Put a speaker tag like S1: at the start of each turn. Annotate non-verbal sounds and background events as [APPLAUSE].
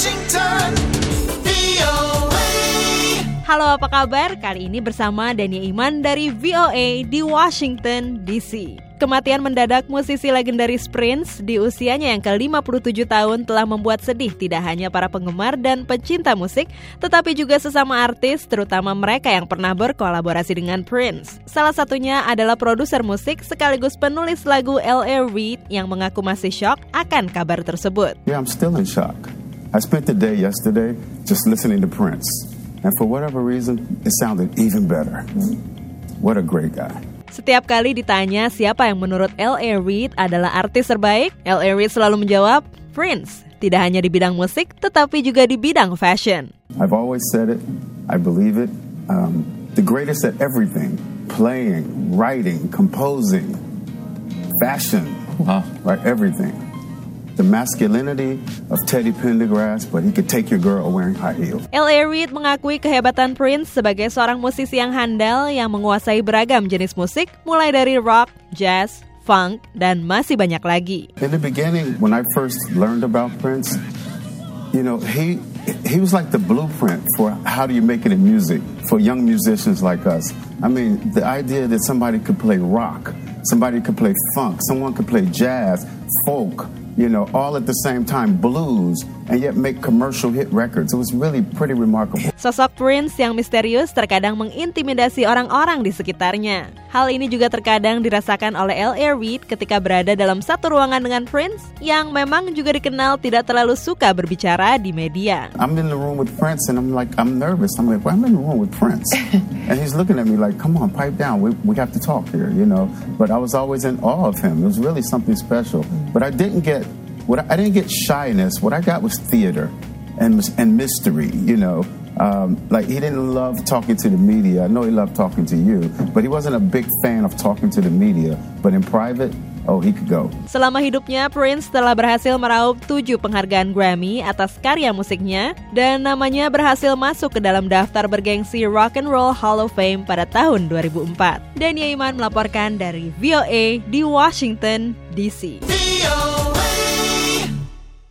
S1: Washington, VOA. Halo, apa kabar? Kali ini bersama Dania Iman dari VOA di Washington, D.C. Kematian mendadak musisi legendaris Prince di usianya yang ke-57 tahun telah membuat sedih tidak hanya para penggemar dan pecinta musik, tetapi juga sesama artis, terutama mereka yang pernah berkolaborasi dengan Prince. Salah satunya adalah produser musik sekaligus penulis lagu L.A. Reid yang mengaku masih shock akan kabar tersebut.
S2: Yeah, I'm still in shock. I spent the day yesterday just listening to Prince. And for whatever reason, it sounded even better. What a great guy.
S1: Setiap kali ditanya siapa yang menurut L.A. Reid adalah artis terbaik, L.A. Reid selalu menjawab, Prince. Tidak hanya di bidang musik, tetapi juga di bidang fashion.
S2: I've always said it. I believe it. Um, the greatest at everything. Playing, writing, composing, fashion.
S3: Wow.
S2: Right, everything. The masculinity of Teddy Pendergrass, but he could take your girl wearing high heels.
S1: L.A. Reid mengakui kehebatan Prince sebagai seorang musisi yang handal yang menguasai beragam jenis musik, mulai dari rock, jazz, funk, dan masih banyak lagi.
S2: In the beginning, when I first learned about Prince, you know, he he was like the blueprint for how do you make it in music for young musicians like us. I mean, the idea that somebody could play rock, somebody could play funk, someone could play jazz, folk, you know, all at the same time, blues, and yet make commercial hit records. It was really pretty remarkable.
S1: Sosok Prince yang misterius terkadang mengintimidasi orang-orang di sekitarnya. Hal ini juga terkadang dirasakan oleh L.A. Reid ketika berada dalam satu ruangan dengan Prince yang memang juga dikenal tidak terlalu suka berbicara di media.
S2: I'm in the room with Prince and I'm like, I'm nervous. I'm like, well, I'm in the room with Prince. [LAUGHS] and he's looking at me like, come on, pipe down. We, we have to talk here, you know. But I was always in awe of him. It was really something special. But I didn't get what I didn't get shyness. What I got was theater and and mystery. You know, um, like he didn't love talking to the media. I know he loved talking to you, but he wasn't a big fan of talking to the media. But in private, Oh, he could go.
S1: Selama hidupnya, Prince telah berhasil meraup tujuh penghargaan Grammy atas karya musiknya dan namanya berhasil masuk ke dalam daftar bergengsi Rock and Roll Hall of Fame pada tahun 2004. Dan Iman melaporkan dari VOA di Washington, D.C. VOA.